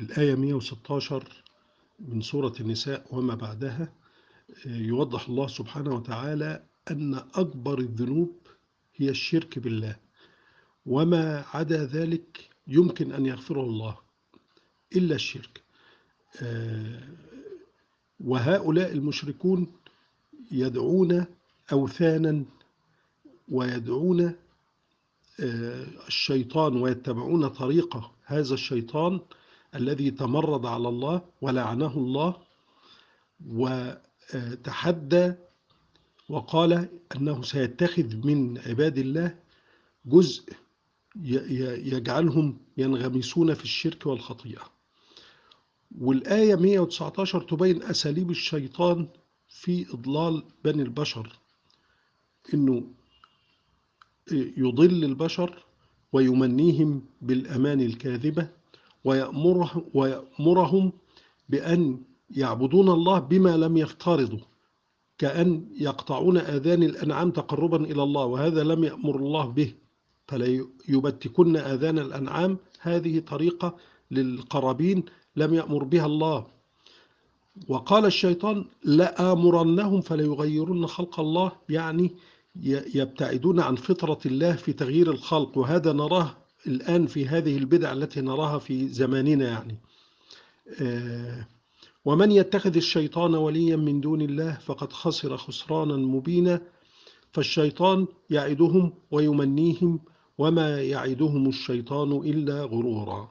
الآية 116 من سورة النساء وما بعدها يوضح الله سبحانه وتعالى أن أكبر الذنوب هي الشرك بالله وما عدا ذلك يمكن أن يغفره الله إلا الشرك. وهؤلاء المشركون يدعون أوثانا ويدعون الشيطان ويتبعون طريقة هذا الشيطان الذي تمرد على الله ولعنه الله وتحدى وقال أنه سيتخذ من عباد الله جزء يجعلهم ينغمسون في الشرك والخطيئة. والآية 119 تبين أساليب الشيطان في إضلال بني البشر إنه يضل البشر ويمنيهم بالأمان الكاذبة. ويأمره ويأمرهم بأن يعبدون الله بما لم يفترضوا كأن يقطعون آذان الأنعام تقربا إلى الله وهذا لم يأمر الله به فلا يبتكن آذان الأنعام. هذه طريقة للقرابين لم يأمر بها الله. وقال الشيطان لآمرنهم فليغيرن خلق الله. يعني يبتعدون عن فطرة الله في تغيير الخلق وهذا نراه الآن في هذه البدع التي نراها في زماننا يعني. ومن يتخذ الشيطان وليا من دون الله فقد خسر خسرانا مبينا فالشيطان يعدهم ويمنيهم وما يعدهم الشيطان إلا غرورا.